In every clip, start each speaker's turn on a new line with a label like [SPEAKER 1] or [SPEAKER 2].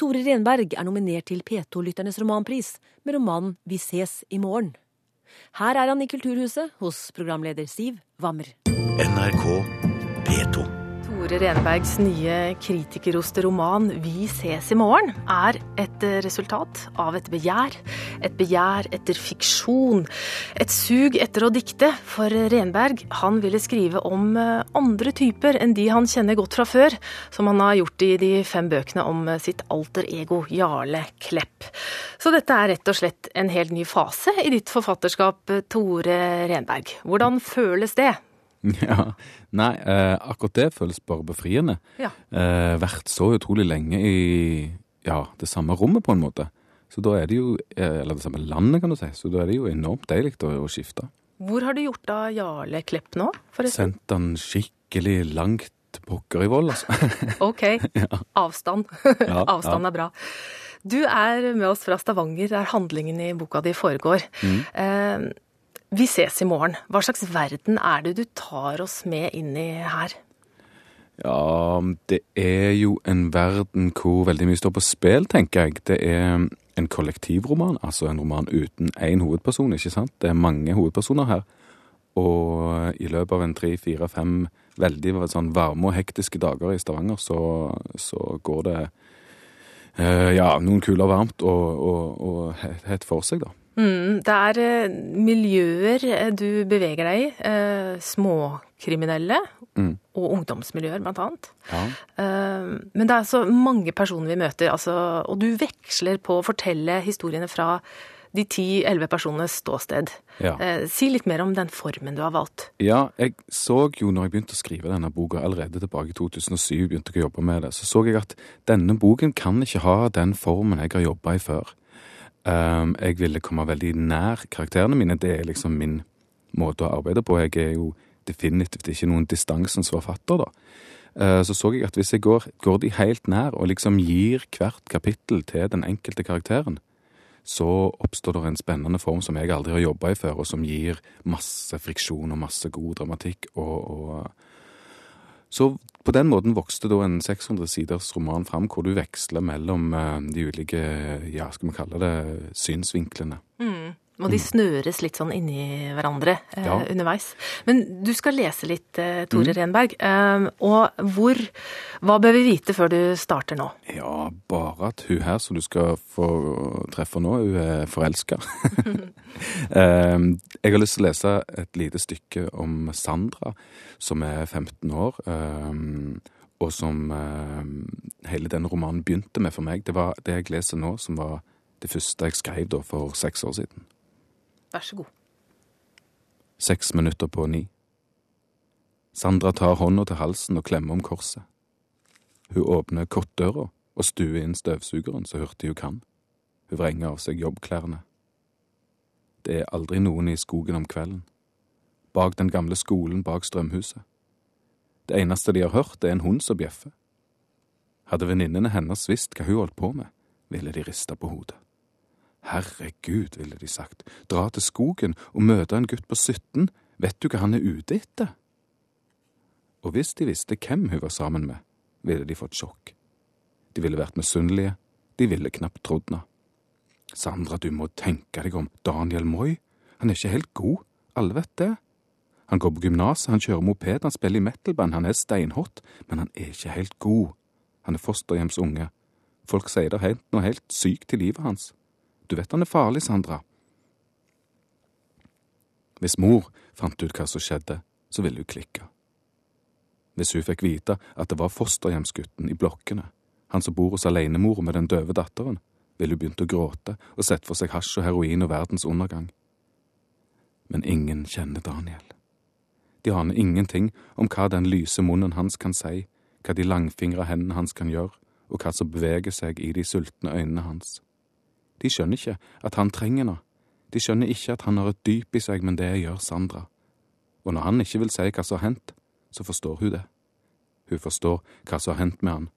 [SPEAKER 1] Tore Renberg er nominert til P2-lytternes romanpris med romanen Vi ses i morgen. Her er han i Kulturhuset hos programleder Siv Wammer.
[SPEAKER 2] NRK P2.
[SPEAKER 3] Tore Renbergs nye kritikerroste roman 'Vi ses i morgen' er et resultat av et begjær. Et begjær etter fiksjon. Et sug etter å dikte. For Renberg han ville skrive om eh, andre typer enn de han kjenner godt fra før, som han har gjort i de fem bøkene om eh, sitt alter ego Jarle Klepp. Så dette er rett og slett en helt ny fase i ditt forfatterskap, eh, Tore Renberg. Hvordan føles det?
[SPEAKER 4] Ja, Nei, eh, akkurat det føles bare befriende.
[SPEAKER 3] Ja.
[SPEAKER 4] Eh, vært så utrolig lenge i ja, det samme rommet, på en måte. Så da er det jo eh, Eller det samme landet, kan du si. Så da er det jo enormt deilig å, å skifte.
[SPEAKER 3] Hvor har du gjort av Jarle Klepp nå, forresten?
[SPEAKER 4] Sendt han skikkelig langt pokker i vold, altså.
[SPEAKER 3] Ok, avstand.
[SPEAKER 4] Ja,
[SPEAKER 3] avstand er bra. Du er med oss fra Stavanger, der handlingen i boka di foregår.
[SPEAKER 4] Mm.
[SPEAKER 3] Vi ses i morgen. Hva slags verden er det du tar oss med inn i her?
[SPEAKER 4] Ja, det er jo en verden hvor veldig mye står på spill, tenker jeg. Det er en kollektivroman, altså en roman uten én hovedperson, ikke sant? Det er mange hovedpersoner her. Og i løpet av en tre, fire, fem veldig sånn varme og hektiske dager i Stavanger, så, så går det eh, ja, noen kuler varmt og, og, og hett for seg, da.
[SPEAKER 3] Mm, det er eh, miljøer eh, du beveger deg i. Eh, småkriminelle
[SPEAKER 4] Mm.
[SPEAKER 3] og ungdomsmiljøer, blant annet.
[SPEAKER 4] Ja.
[SPEAKER 3] Eh, men det er så mange personer vi møter, altså, og du veksler på å fortelle historiene fra de ti-elleve personenes ståsted.
[SPEAKER 4] Ja.
[SPEAKER 3] Eh, si litt mer om den formen du har valgt.
[SPEAKER 4] Ja, jeg så jo når jeg begynte å skrive denne boka, allerede tilbake i 2007, begynte jeg å jobbe med det, så så jeg at denne boken kan ikke ha den formen jeg har jobba i før. Um, jeg ville komme veldig nær karakterene mine, det er liksom min måte å arbeide på. Jeg er jo definitivt ikke noen distansens forfatter, da. Uh, så så jeg at hvis jeg går, går de helt nær og liksom gir hvert kapittel til den enkelte karakteren, så oppstår det en spennende form som jeg aldri har jobba i før, og som gir masse friksjon og masse god dramatikk. Og, og Så på den måten vokste da en 600 siders roman fram, hvor du veksler mellom eh, de ulike, ja, skal vi kalle det, synsvinklene.
[SPEAKER 3] Og de snøres litt sånn inni hverandre eh,
[SPEAKER 4] Ja.
[SPEAKER 3] underveis. Men du skal lese litt, eh, Tore Renberg. Eh, og hvor Hva bør vi vite før du starter nå?
[SPEAKER 4] Ja, bare at hun her som du skal få treffe nå, hun er forelska. jeg har lyst til å lese et lite stykke om Sandra, som er 15 år. eh, og som eh, hele den romanen begynte med for meg. Det var det jeg leser nå, som var det første jeg skrev da for seks år siden.
[SPEAKER 3] Vær så god.
[SPEAKER 4] Seks minutter på ni. Sandra tar hånda til halsen og klemmer om korset. Hun åpner kottdøra og stuer inn støvsugeren så hurtig hun kan. Hun vrenger av seg jobbklærne. Det er aldri noen i skogen om kvelden. Bak den gamle skolen bak strømhuset. Det eneste de har hørt, er en hund som bjeffer. Hadde venninnene hennes visst hva hun holdt på med, ville de rista på hodet. Herregud, ville de sagt, dra til skogen og møte en gutt på 17, vet du hva han er ute etter? Og hvis de visste hvem hun var sammen med, ville de fått sjokk. De ville vært misunnelige, de ville knapt trodd henne. Sandra, du må tenke deg om, Daniel Moi, han er ikke helt god, alle vet det. Han går på gymnaset, han kjører moped, han spiller i metalband, han er steinhot, men han er ikke helt god. Han er fosterhjemsunge. Folk sier det er noe helt sykt i livet hans. Du vet han er farlig, Sandra. Hvis mor fant ut hva som skjedde, så ville hun klikke. Hvis hun fikk vite at det var fosterhjemsgutten i blokkene, han som bor hos alenemora med den døve datteren, ville hun begynt å gråte og sett for seg hasj og heroin og verdens undergang. Men ingen kjenner Daniel. De aner ingenting om hva den lyse munnen hans kan si, hva de langfingre hendene hans kan gjøre, og hva som beveger seg i de sultne øynene hans. De skjønner ikke at han trenger noe. De skjønner ikke at han har et dyp i seg, men det gjør Sandra. Og når han ikke vil si hva som har hendt, så forstår hun det. Hun forstår hva som har hendt med han,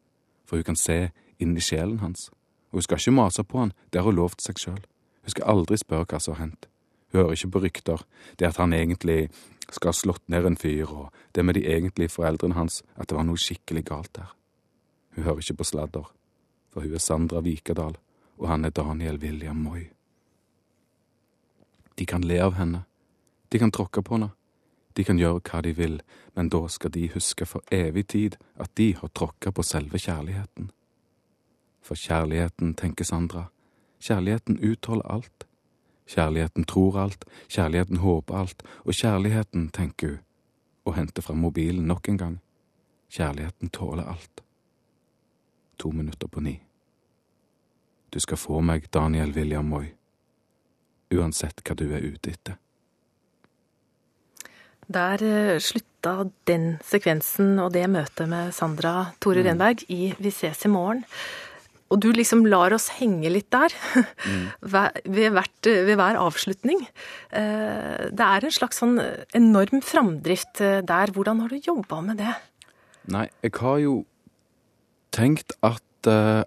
[SPEAKER 4] for hun kan se inn i sjelen hans. Og hun skal ikke mase på han, det har hun lovt seg sjøl. Hun skal aldri spørre hva som har hendt. Hun hører ikke på rykter, det at han egentlig skal ha slått ned en fyr, og det med de egentlige foreldrene hans, at det var noe skikkelig galt der. Hun hører ikke på sladder, For hun er Sandra Vikadal, og han er Daniel William Moi. De kan le av henne, de kan tråkke på henne, de kan gjøre hva de vil, men da skal de huske for evig tid at de har tråkka på selve kjærligheten. For kjærligheten, tenker Sandra, kjærligheten utholder alt. Kjærligheten tror alt, kjærligheten håper alt, og kjærligheten, tenker hun, og henter fram mobilen nok en gang. Kjærligheten tåler alt. To minutter på ni. Du skal få meg, Daniel William Moy, uansett hva du er ute etter.
[SPEAKER 3] Der eh, slutta den sekvensen og det møtet med Sandra Tore
[SPEAKER 4] Mm.
[SPEAKER 3] Renberg i Vi ses i morgen. Og du liksom lar oss henge litt der,
[SPEAKER 4] Mm.
[SPEAKER 3] ved, hvert, ved hver avslutning. Eh, Det er en slags sånn enorm framdrift eh, der. Hvordan har du jobba med det?
[SPEAKER 4] Nei, jeg har jo tenkt at eh,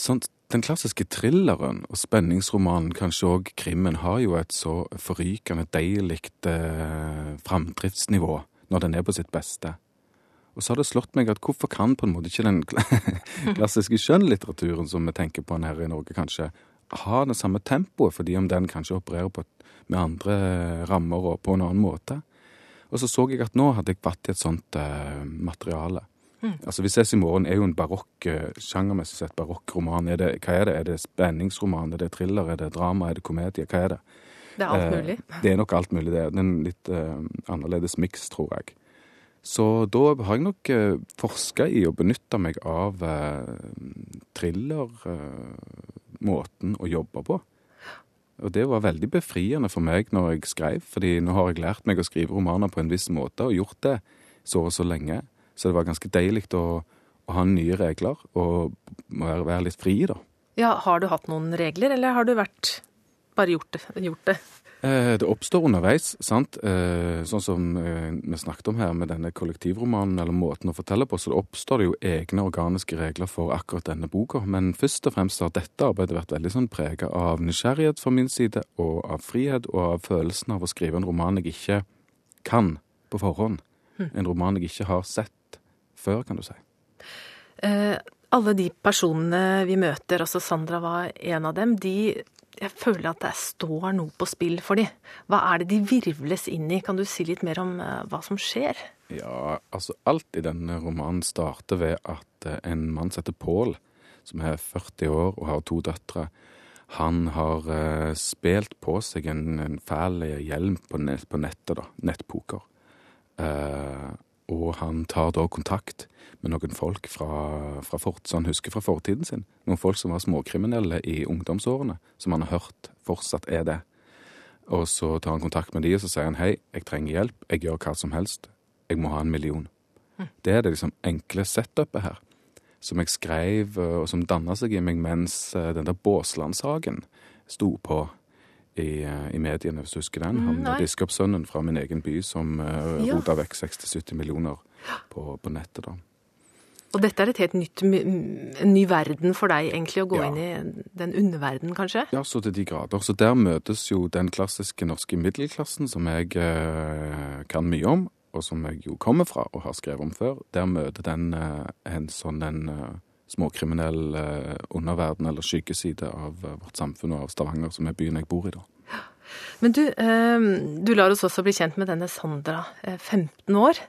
[SPEAKER 4] sånn, den klassiske thrilleren og spenningsromanen, kanskje òg krimmen, har jo et så forrykende deilig eh, framdriftsnivå når den er på sitt beste. Og så har det slått meg at hvorfor kan på en måte ikke den klassiske skjønnlitteraturen som vi tenker på her i Norge, kanskje ha det samme tempoet, fordi om den kanskje opererer på, med andre rammer og på en annen måte. Og så så jeg at nå hadde jeg vært i et sånt eh, materiale. Altså Vi ses i morgen er jo en barokk, eh, sjangermessig sett barokk roman. Er det, hva er det? Er det spenningsroman? Er det thriller? Er det drama? Er det komedie? Hva er det?
[SPEAKER 3] Det er alt
[SPEAKER 4] Eh,
[SPEAKER 3] mulig.
[SPEAKER 4] Det er nok alt mulig. Det er en litt eh, annerledes miks, tror jeg. Så da har jeg nok eh, forska i å benytte meg av thriller-måten å jobbe på. Og det var veldig befriende for meg når jeg skrev, fordi nå har jeg lært meg å skrive romaner på en viss måte, og gjort det så og så lenge. Så det var ganske deilig å, å ha nye regler og være, være litt fri, da.
[SPEAKER 3] Ja, Har du hatt noen regler, eller har du vært bare gjort det? Gjort det?
[SPEAKER 4] Eh, Det oppstår underveis, sant? Eh, sånn som eh, vi snakket om her med denne kollektivromanen, eller måten å fortelle på, så det oppstår det jo egne organiske regler for akkurat denne boka. Men først og fremst har dette arbeidet vært veldig sånn prega av nysgjerrighet fra min side, og av frihet, og av følelsen av å skrive en roman jeg ikke kan på forhånd. En roman jeg ikke har sett før, kan du si.
[SPEAKER 3] Eh, alle de personene vi møter, altså Sandra var en av dem, de jeg føler at det står noe på spill for dem. Hva er det de virvles inn i? Kan du si litt mer om eh, hva som skjer?
[SPEAKER 4] Ja, altså alt i denne romanen starter ved at eh, en mann som heter Pål, som er 40 år og har to døtre, han har eh, spilt på seg en, en fæl hjelm på, net, på nettet, da, nettpoker. Eh, og han tar da kontakt med noen folk fra, fra fort, som han husker fra fortiden sin. Noen folk som var småkriminelle i ungdomsårene, som han har hørt fortsatt er det. Og så tar han kontakt med de, og så sier han hei, jeg trenger hjelp, jeg gjør hva som helst, jeg må ha en million. Det er det liksom enkle setupet her, som jeg skrev, eh, og som danna seg i meg mens eh, den der Båsland-saken sto på i, eh, i mediene, hvis du husker den.
[SPEAKER 3] Mm,
[SPEAKER 4] Han
[SPEAKER 3] nei.
[SPEAKER 4] biskopssønnen fra min egen by som uh,
[SPEAKER 3] Ja.
[SPEAKER 4] rota vekk 60-70 millioner på, på nettet, da.
[SPEAKER 3] Og dette er et helt nytt, en ny verden for deg, egentlig, å gå
[SPEAKER 4] Ja.
[SPEAKER 3] inn i den underverden, kanskje?
[SPEAKER 4] Ja, så til de grader. Så der møtes jo den klassiske norske middelklassen, som jeg uh, kan mye om, og som jeg jo kommer fra og har skrevet om før. Der møter den uh, en sånn en eh, småkriminell eh, underverden eller skyggeside av eh, vårt samfunn og av Stavanger, som er byen jeg bor i, da.
[SPEAKER 3] Men du, eh, du lar oss også bli kjent med denne Sandra, eh, 15 år,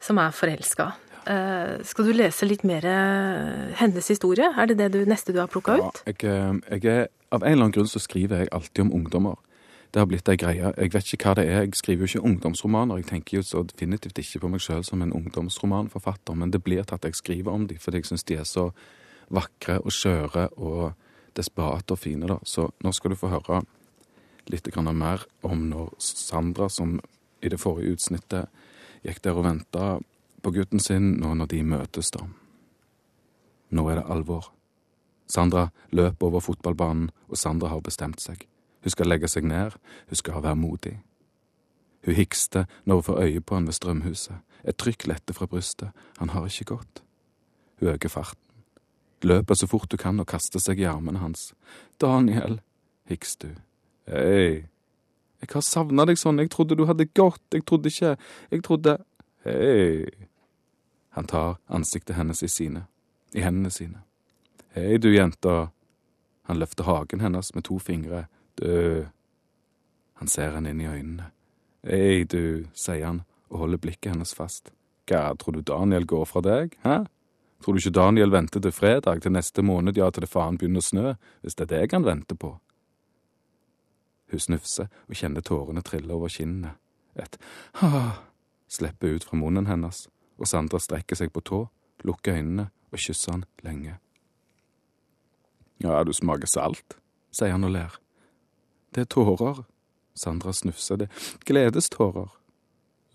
[SPEAKER 3] som er forelska. Eh, skal du lese litt mer eh, hennes historie? Er det det du, neste du har plukka
[SPEAKER 4] Ja,
[SPEAKER 3] ut?
[SPEAKER 4] jeg, eh, jeg er, av en eller annen grunn så skriver jeg alltid om ungdommer. Det har blitt ei greie. Jeg vet ikke hva det er. Jeg skriver jo ikke ungdomsromaner. Jeg tenker jo så definitivt ikke på meg sjøl som en ungdomsromanforfatter, men det blir til at jeg skriver om dem fordi jeg syns de er så vakre og skjøre og desperate og fine, da. Så nå skal du få høre litt mer om når Sandra, som i det forrige utsnittet gikk der og venta på gutten sin, nå når de møtes, da. Nå er det alvor. Sandra løper over fotballbanen, og Sandra har bestemt seg. Hun skal legge seg ned, hun skal være modig. Hun hikster når hun får øye på han ved strømhuset. Et trykk letter fra brystet, han har ikke gått. Hun øker farten. Løper så fort hun kan og kaster seg i armene hans. Daniel, hikster hun. Hei, jeg har savna deg sånn, jeg trodde du hadde gått, jeg trodde ikke, jeg trodde… Hei. Han tar ansiktet hennes i sine, i hendene sine. Hei, du jenta. Han løfter hagen hennes med to fingre. Du Han ser henne inn i øynene. Ei, du, sier han og holder blikket hennes fast. Hva, tror du Daniel går fra deg, hæ? Tror du ikke Daniel venter til fredag, til neste måned, ja, til det faen begynner å snø, hvis det er deg han venter på? Hun snufser og kjenner tårene trille over kinnene. Et ha slipper ut fra munnen hennes, og Sandra strekker seg på tå, lukker øynene og kysser han lenge. Ja, du smaker salt, sier han og ler. Det er tårer. Sandra snufser. Det gledestårer.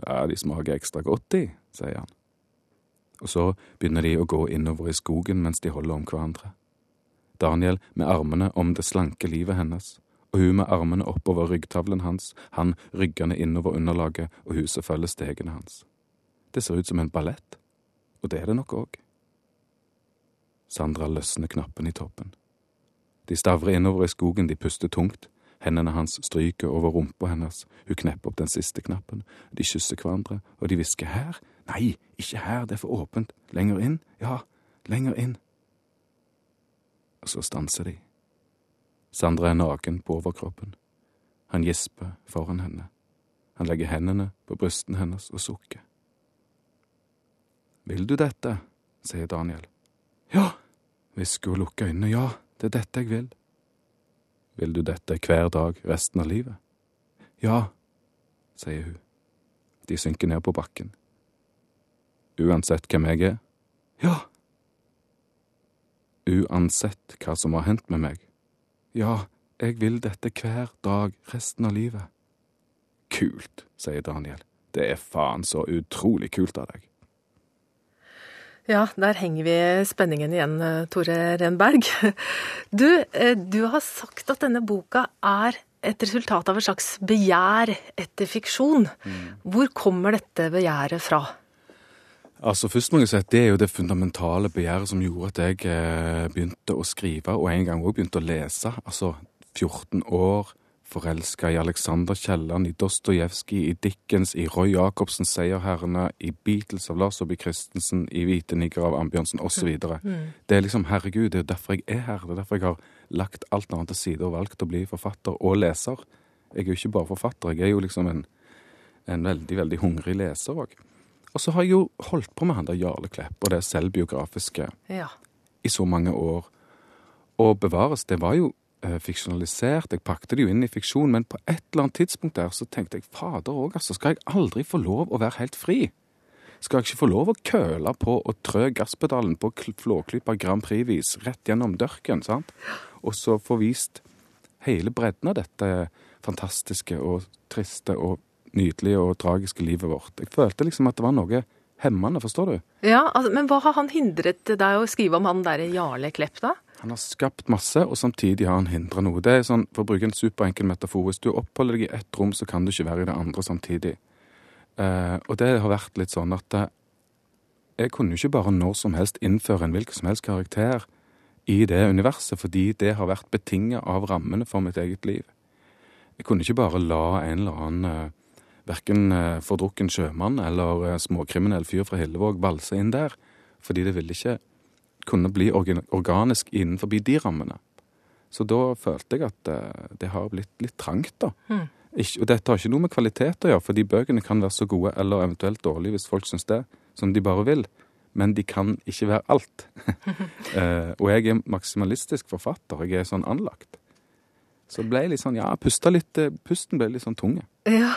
[SPEAKER 4] Ja, de smaker ekstra godt, de, sier han. Og så begynner de å gå innover i skogen mens de holder om hverandre. Daniel med armene om det slanke livet hennes, og hun med armene oppover ryggtavlen hans, han ryggende innover underlaget, og huset følger stegene hans. Det ser ut som en ballett, og det er det nok òg. Sandra løsner knappen i toppen. De stavrer innover i skogen, de puster tungt. Hendene hans stryker over rumpa hennes, hun knepper opp den siste knappen. De kysser hverandre, og de hvisker her. Nei, ikke her, det er for åpent. Lenger inn, ja, lenger inn. Og så stanser de. Sandra er naken på overkroppen. Han gisper foran henne. Han legger hendene på brysten hennes og sukker. Vil du dette? sier Daniel. Ja, hvisker hun og lukker øynene. Ja, det er dette jeg vil. Vil du dette hver dag resten av livet? Ja, sier hun. De synker ned på bakken. Uansett hvem jeg er? Ja. Uansett hva som har hendt med meg? Ja, jeg vil dette hver dag resten av livet. Kult, sier Daniel. Det er faen så utrolig kult av deg.
[SPEAKER 3] Ja, der henger vi spenningen igjen, Tore Renberg. Du, eh, du har sagt at denne boka er et resultat av et slags begjær etter fiksjon. Hvor kommer dette begjæret fra?
[SPEAKER 4] Altså, Først må jeg si at det er jo det fundamentale begjæret som gjorde at jeg eh, begynte å skrive, og en gang òg begynte å lese. Altså 14 år, forelska i Alexander Kielland, i Dostojevskij, i Dickens, i Roy Jacobsen, Seierherrene, i Beatles av Lars Saabye Christensen, i Hvite nigger av Ambjørnsen osv. Det er liksom, herregud, det er derfor jeg er her. Det er derfor jeg har lagt alt annet til side og valgt å bli forfatter og leser. Jeg er jo ikke bare forfatter, jeg er jo liksom en, en veldig, veldig hungrig leser òg. Og så har jeg jo holdt på med han der Jarle Klepp og det selvbiografiske
[SPEAKER 3] Ja.
[SPEAKER 4] i så mange år. Og bevares, det var jo fiksjonalisert, jeg pakte det jo inn i fiksjon, men på et eller annet tidspunkt der så tenkte jeg fader òg, altså, skal jeg aldri få lov å være helt fri? Skal jeg ikke få lov å køle på og trø gasspedalen på kl- Flåklypa Grand Prix-vis rett gjennom dørken, sant? Og så få vist hele bredden av dette fantastiske og triste og nydelige og tragiske livet vårt. Jeg følte liksom at det var noe hemmende, forstår du?
[SPEAKER 3] Ja, altså, Men hva har han hindret deg å skrive om han derre Jarle Klepp, da?
[SPEAKER 4] Han har skapt masse, og samtidig har han hindra noe. Det er sånn, For å bruke en superenkel metafor, hvis du oppholder deg i ett rom, så kan du ikke være i det andre samtidig. Eh, og det har vært litt sånn at eh, jeg kunne jo ikke bare når som helst innføre en hvilken som helst karakter i det universet, fordi det har vært betinget av rammene for mitt eget liv. Jeg kunne ikke bare la en eller annen eh, verken eh, fordrukken sjømann eller eh, småkriminell fyr fra Hillevåg valse inn der, fordi det ville ikke kunne bli organisk innenfor de rammene. Så da følte jeg at eh, det har blitt litt trangt, da. Ikke, og dette har ikke noe med kvalitet å gjøre, for de bøkene kan være så gode eller eventuelt dårlige hvis folk syns det, som de bare vil. Men de kan ikke være alt. eh, og jeg er maksimalistisk forfatter. Jeg er sånn anlagt. Så det ble litt sånn, ja, pusta litt, eh, pusten ble litt sånn tung.
[SPEAKER 3] Ja,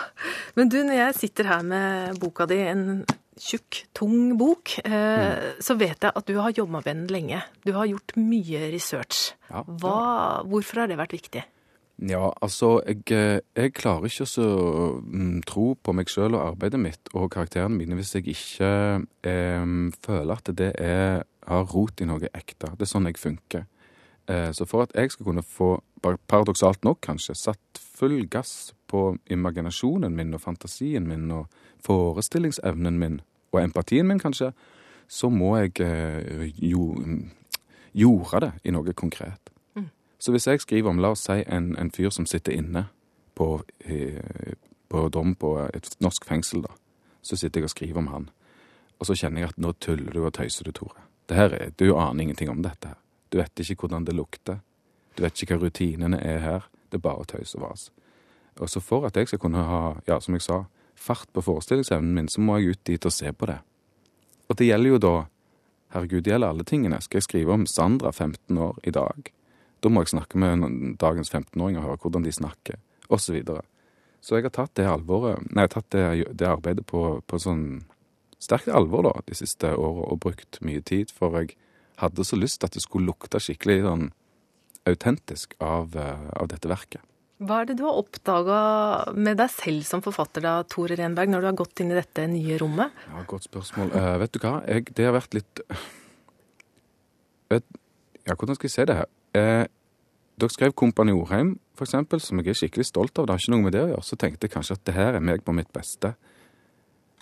[SPEAKER 3] Men du, når jeg sitter her med boka di, en tjukk, tung bok, eh, så vet jeg at du har jobba med den lenge. Du har gjort mye research.
[SPEAKER 4] Ja,
[SPEAKER 3] Hva, hvorfor har det vært viktig?
[SPEAKER 4] Ja, altså, jeg, eh, jeg klarer ikke å mm, tro på meg sjøl og arbeidet mitt og karakterene mine hvis jeg ikke eh, føler at det er, har rot i noe ekte. Det er sånn jeg funker. Eh, så for at jeg skal kunne få, paradoksalt nok kanskje, satt full gass på imaginasjonen min og fantasien min og forestillingsevnen min, og empatien min kanskje, så må jeg eh, jo, jorde det i noe konkret. Så hvis jeg skriver om, la oss si, en, en fyr som sitter inne på, eh, på dom på et norsk fengsel, da, så sitter jeg og skriver om han. Og så kjenner jeg at nå tuller du og tøyser du, Tore. Det her er, Du aner ingenting om dette her. Du vet ikke hvordan det lukter. Du vet ikke hva rutinene er her. Det er bare tøys og vas. Og så for at jeg skal kunne ha, ja, som jeg sa, fart på forestillingsevnen min, så må jeg ut dit og se på det. Og det gjelder jo da Herregud, det gjelder alle tingene. Skal jeg skrive om Sandra, 15 år, i dag? Da må jeg snakke med dagens 15-åringer og høre hvordan de snakker, osv. Så, videre. så jeg har tatt det alvoret, nei, jeg har tatt det, det arbeidet på, på sånn sterkt alvor da, de siste åra, og brukt mye tid, for jeg hadde så lyst at det skulle lukte skikkelig sånn autentisk av, eh, av dette verket.
[SPEAKER 3] Hva er det du har oppdaga med deg selv som forfatter, da, Tore Renberg, når du har gått inn i dette nye rommet?
[SPEAKER 4] Ja, Godt spørsmål. Uh, vet du hva? Jeg, det har vært litt vet, Ja, hvordan skal jeg si det her? Uh, dere skrev 'Kompani Orheim', for eksempel, som jeg er skikkelig stolt av, det har ikke noe med det å gjøre, så tenkte jeg kanskje at det her er meg på mitt beste.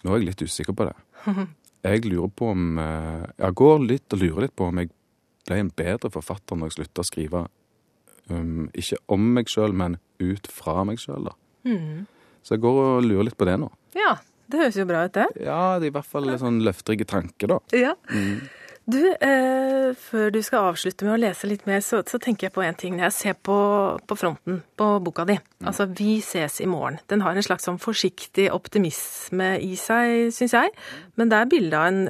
[SPEAKER 4] Nå er jeg litt usikker på det. Jeg lurer på om eh, Jeg går litt og lurer litt på om jeg ble en bedre forfatter når jeg slutta å skrive um, ikke om meg sjøl, men ut fra meg sjøl, da. Så jeg går og lurer litt på det nå.
[SPEAKER 3] Ja, det høres jo bra ut, det.
[SPEAKER 4] Ja, det er i hvert fall en sånn løfterige tanke, da.
[SPEAKER 3] Ja. Du, eh, før du skal avslutte med å lese litt mer, så, så tenker jeg på en ting. Når jeg ser på, på fronten på boka di, altså 'Vi ses i morgen', den har en slags sånn forsiktig optimisme i seg, syns jeg. Men det er bilde av en,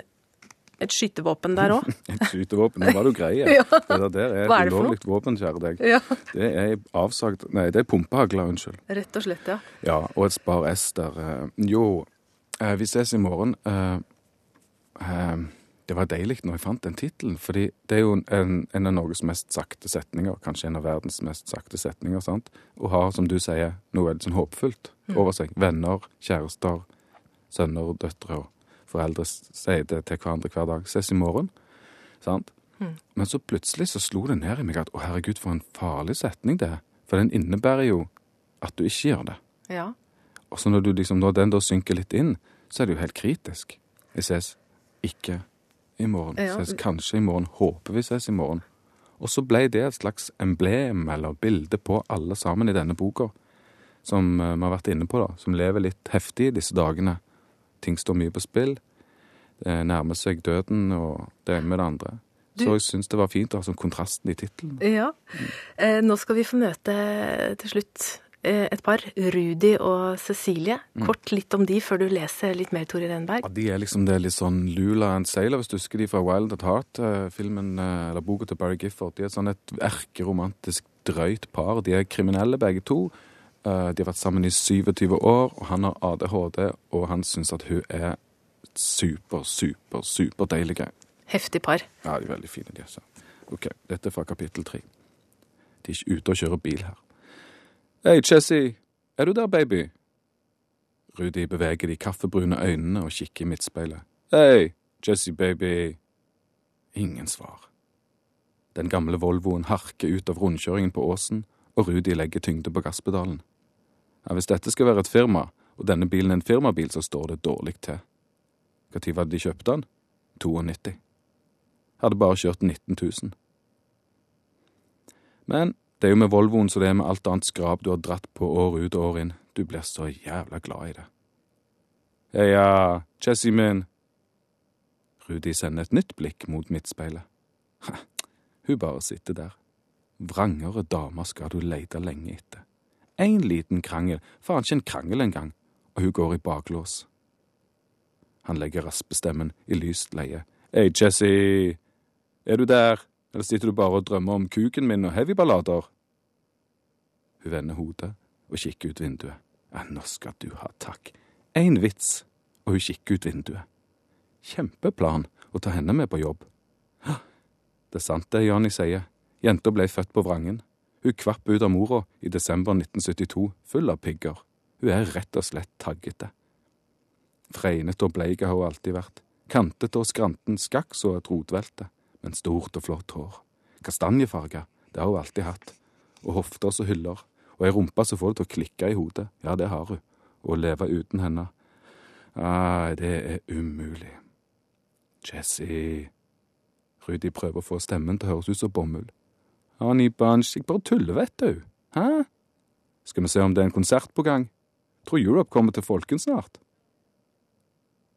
[SPEAKER 3] et skytevåpen der òg.
[SPEAKER 4] Et skytevåpen. Nå var du grei.
[SPEAKER 3] Ja.
[SPEAKER 4] Det der, er et ulovlig våpen, kjære deg.
[SPEAKER 3] Ja.
[SPEAKER 4] Det er avsagt Nei, det er pumpehagle, unnskyld.
[SPEAKER 3] Rett og slett, ja.
[SPEAKER 4] Ja, og et Spar S der. eh, Jo, eh, vi ses i morgen. Eh, Det var deilig når jeg fant den tittelen, fordi det er jo en, en av Norges mest sakte setninger, kanskje en av verdens mest sakte setninger, sant? Og har, som du sier, noe veldig sånn håpfullt over seg. Venner, kjærester, sønner, døtre og foreldre sier det til hverandre hver dag. Ses i morgen. Sant? Men så plutselig så slo det ned i meg at å herregud, for en farlig setning det er. For den innebærer jo at du ikke gjør det.
[SPEAKER 3] ja.
[SPEAKER 4] Og så når, du liksom, når den da synker litt inn, så er det jo helt kritisk. Vi ses ikke i morgen.
[SPEAKER 3] Ja.
[SPEAKER 4] Ses kanskje i morgen. Håper vi ses i morgen. Og så ble det et slags emblem eller bilde på alle sammen i denne boka, som eh, vi har vært inne på, da, som lever litt heftig i disse dagene. Ting står mye på spill. Det nærmer seg døden og det ene med det andre.
[SPEAKER 3] Du-
[SPEAKER 4] Så jeg syns det var fint å ha sånn kontrasten i tittelen.
[SPEAKER 3] Ja. Eh, nå skal vi få møte til slutt eh, et par, Rudi og Cecilie. Kort litt om de før du leser litt mer, Tore Renberg.
[SPEAKER 4] Ja, De er liksom det er litt sånn Lula and Sailor, hvis du husker de fra Wild at Heart, eh, filmen, eh, eller boka til Barry Gifford. De er sånn et erkeromantisk drøyt par. De er kriminelle begge to. Eh, De har vært sammen i 27 år, og han har ADHD, og han syns at hun er super, super, superdeilig.
[SPEAKER 3] Heftig par.
[SPEAKER 4] Ja, de er veldig fine, de også. Ok, dette er fra kapittel tre. De er ikke ute og kjører bil her. Hei, Chessie, er du der, baby? Rudi beveger de kaffebrune øynene og kikker i midtspeilet. Hei, Jessie, baby. Ingen svar. Den gamle Volvoen harker ut av rundkjøringen på åsen, og Rudi legger tyngde på gasspedalen. Ja, hvis dette skal være et firma, og denne bilen er en firmabil, så står det dårlig til. Når var det de kjøpte den? 92. Hadde bare kjørt 19 000. Men det er jo med Volvoen så det er med alt annet skrap du har dratt på år ut og år inn. Du blir så jævla glad i det. Heia, Chessie min. Rudi sender et nytt blikk mot midtspeilet. Ha, hun bare sitter der. Vrangere damer skal du leite lenge etter. En liten krangel, faen ikke en krangel engang, og hun går i baklås. Han legger raspestemmen i lyst leie. Hei, Jesse, er du der, eller sitter du bare og drømmer om kuken min og heavyballader? Hun vender hodet og kikker ut vinduet. Ja, nå skal du ha takk. Én vits, og hun kikker ut vinduet. Kjempeplan å ta henne med på jobb. Det er sant det Johnny sier. Jenta ble født på vrangen. Hun kvapp ut av mora i desember 1972, full av pigger. Hun er rett og slett taggete. Fregnete og bleik har hun alltid vært. Kantete og skranten skakk så et rotvelte, men stort og flott hår. Kastanjefarga, det har hun alltid hatt. Og hofter som hyller. Og ei rumpe som får det til å klikke i hodet. Ja, det har hun. Og å leve uten henne. Nei, det er umulig. Jessie Rudi prøver å få stemmen til å høres ut som bomull. Honey Bunch, jeg bare tuller, vet du. Hæ? Skal vi se om det er en konsert på gang? Tror Europe kommer til Folken snart.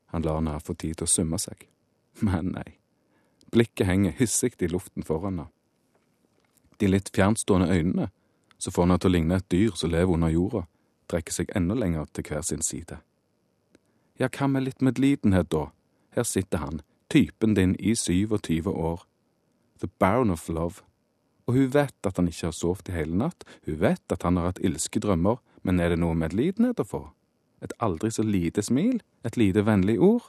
[SPEAKER 4] Han lar henne få tid til å summe seg. Men nei. Blikket henger hissig i luften foran henne. De litt fjernstående øynene, så får han det til å ligne et dyr som lever under jorda, trekker seg enda lenger til hver sin side. Ja, hva med litt medlidenhet, da? Her sitter han, typen din i 27 år. The Baron of Love. Og hun vet at han ikke har sovet i hele natt, hun vet at han har hatt ilske drømmer, men er det noe medlidenhet å få? Et aldri så lite smil? Et lite vennlig ord?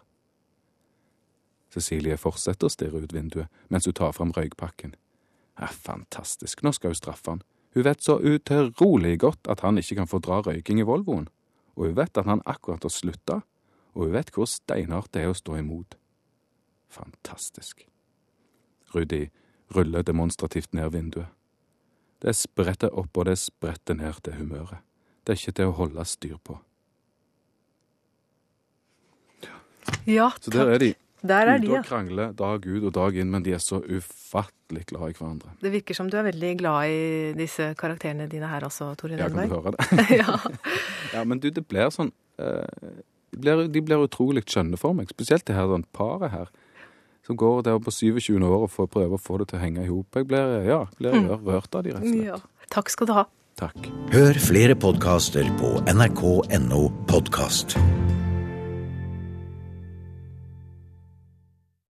[SPEAKER 4] Cecilie fortsetter å stirre ut vinduet mens hun tar fram røykpakken. Ja, fantastisk, nå skal hun straffe han. Hun vet så utrolig godt at han ikke kan få dra røyking i Volvoen, og hun vet at han akkurat har slutta, og hun vet hvor steinhardt det er å stå imot. Fantastisk. Rudi ruller demonstrativt ned vinduet. Det spretter opp, og det spretter ned, til humøret. Det er ikke til å holde styr på.
[SPEAKER 3] Ja, takk.
[SPEAKER 4] Så der er de.
[SPEAKER 3] Der er de, ja.
[SPEAKER 4] og krangler dag ut og dag inn, men de er så ufattelig glad i hverandre.
[SPEAKER 3] Det virker som du er veldig glad i disse karakterene dine her også, Tore
[SPEAKER 4] Ja, kan du høre det?
[SPEAKER 3] ja.
[SPEAKER 4] Ja, men du, det blir sånn uh, de, blir, de blir utrolig skjønne for meg. Spesielt det her sånn paret her. Som går der på 27 år og å prøve å få det til å henge i hop. Jeg blir, ja, blir rørt av de, rett og slett.
[SPEAKER 3] ja. Takk skal du ha.
[SPEAKER 4] Takk.
[SPEAKER 2] Hør flere podkaster på nrk.no podkast.